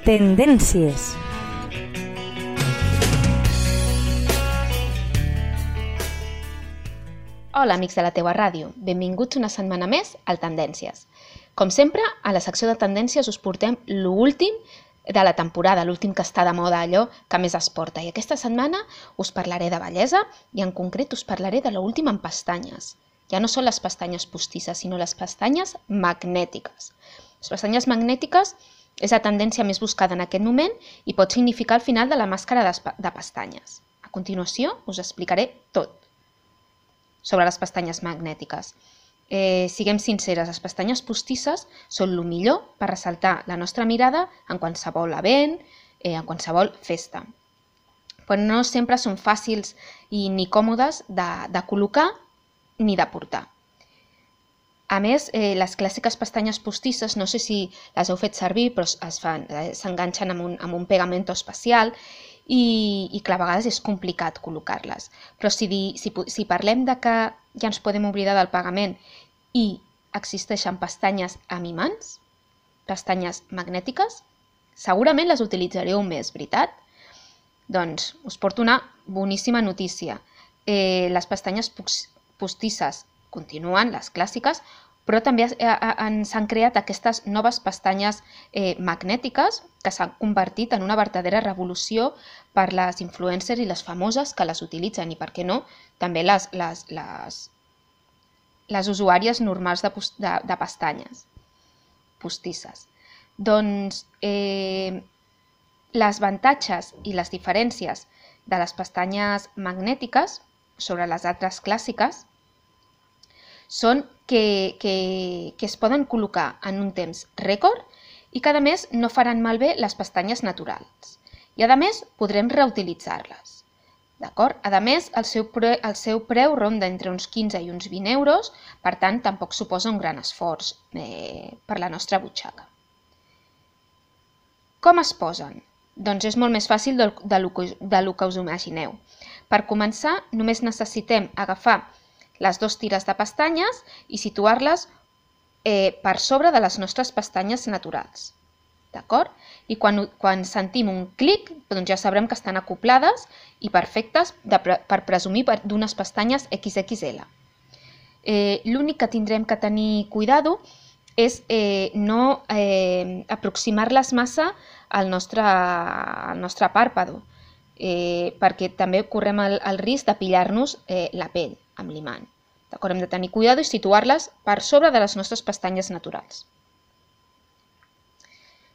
Tendències. Hola, amics de la teua ràdio. Benvinguts una setmana més al Tendències. Com sempre, a la secció de Tendències us portem l'últim de la temporada, l'últim que està de moda, allò que més es porta. I aquesta setmana us parlaré de bellesa i en concret us parlaré de l'últim en pestanyes. Ja no són les pestanyes postisses, sinó les pestanyes magnètiques. Les pestanyes magnètiques és la tendència més buscada en aquest moment i pot significar el final de la màscara de pestanyes. A continuació us explicaré tot sobre les pestanyes magnètiques. Eh, siguem sinceres, les pestanyes postisses són el millor per ressaltar la nostra mirada en qualsevol event, eh, en qualsevol festa. Però no sempre són fàcils i ni còmodes de, de col·locar ni de portar. A més, eh, les clàssiques pestanyes postisses, no sé si les heu fet servir, però s'enganxen amb, un, amb un pegamento especial i, i que a vegades és complicat col·locar-les. Però si, di, si, si parlem de que ja ens podem oblidar del pagament i existeixen pestanyes amimants, pestanyes magnètiques, segurament les utilitzareu més, veritat? Doncs us porto una boníssima notícia. Eh, les pestanyes postisses continuen, les clàssiques, però també ens han creat aquestes noves pestanyes eh, magnètiques que s'han convertit en una vertadera revolució per les influencers i les famoses que les utilitzen i, per què no, també les, les, les, les usuàries normals de, de, de pestanyes postisses. Doncs eh, les avantatges i les diferències de les pestanyes magnètiques sobre les altres clàssiques són que, que, que es poden col·locar en un temps rècord i que a més no faran malbé les pestanyes naturals. I a més podrem reutilitzar-les. D'acord? A més, el seu, pre, el seu preu ronda entre uns 15 i uns 20 euros, per tant, tampoc suposa un gran esforç eh, per la nostra butxaca. Com es posen? Doncs és molt més fàcil del, de, lo, de lo que us imagineu. Per començar, només necessitem agafar les dues tires de pestanyes i situar-les eh, per sobre de les nostres pestanyes naturals. D'acord? I quan, quan sentim un clic, doncs ja sabrem que estan acoplades i perfectes de, per presumir d'unes pestanyes XXL. Eh, L'únic que tindrem que tenir cuidado és eh, no eh, aproximar-les massa al nostre, al nostre pàrpado, eh, perquè també correm el, el risc de pillar-nos eh, la pell amb l'imant. Hem de tenir cuidado i situar-les per sobre de les nostres pestanyes naturals.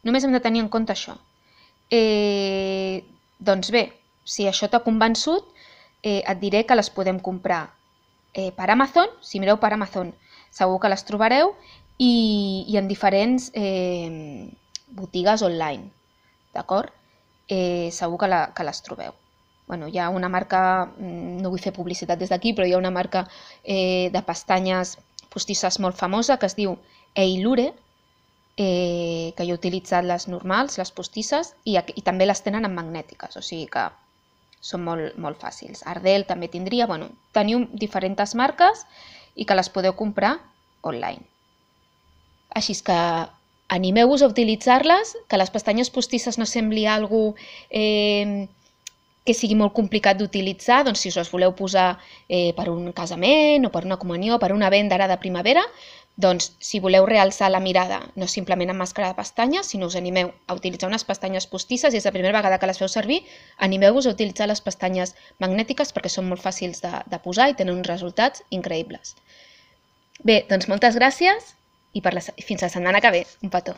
Només hem de tenir en compte això. Eh, doncs bé, si això t'ha convençut, eh, et diré que les podem comprar eh, per Amazon. Si mireu per Amazon segur que les trobareu i, i en diferents eh, botigues online. D'acord? Eh, segur que, la, que les trobeu bueno, hi ha una marca, mm, no vull fer publicitat des d'aquí, però hi ha una marca eh, de pestanyes postisses molt famosa que es diu Eilure, eh, que jo he utilitzat les normals, les postisses, i, i també les tenen en magnètiques, o sigui que són molt, molt fàcils. Ardell també tindria, bueno, teniu diferents marques i que les podeu comprar online. Així que animeu-vos a utilitzar-les, que les pestanyes postisses no sembli algú eh, que sigui molt complicat d'utilitzar, doncs si us les voleu posar eh, per un casament o per una comunió, per una venda ara de primavera, doncs si voleu realçar la mirada, no simplement amb màscara de pestanyes, sinó us animeu a utilitzar unes pestanyes postisses i és la primera vegada que les feu servir, animeu-vos a utilitzar les pestanyes magnètiques perquè són molt fàcils de, de posar i tenen uns resultats increïbles. Bé, doncs moltes gràcies i per la, fins la setmana que ve. Un petó.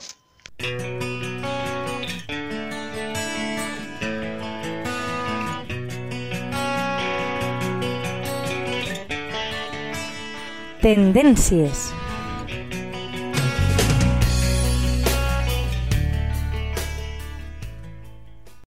Tendències.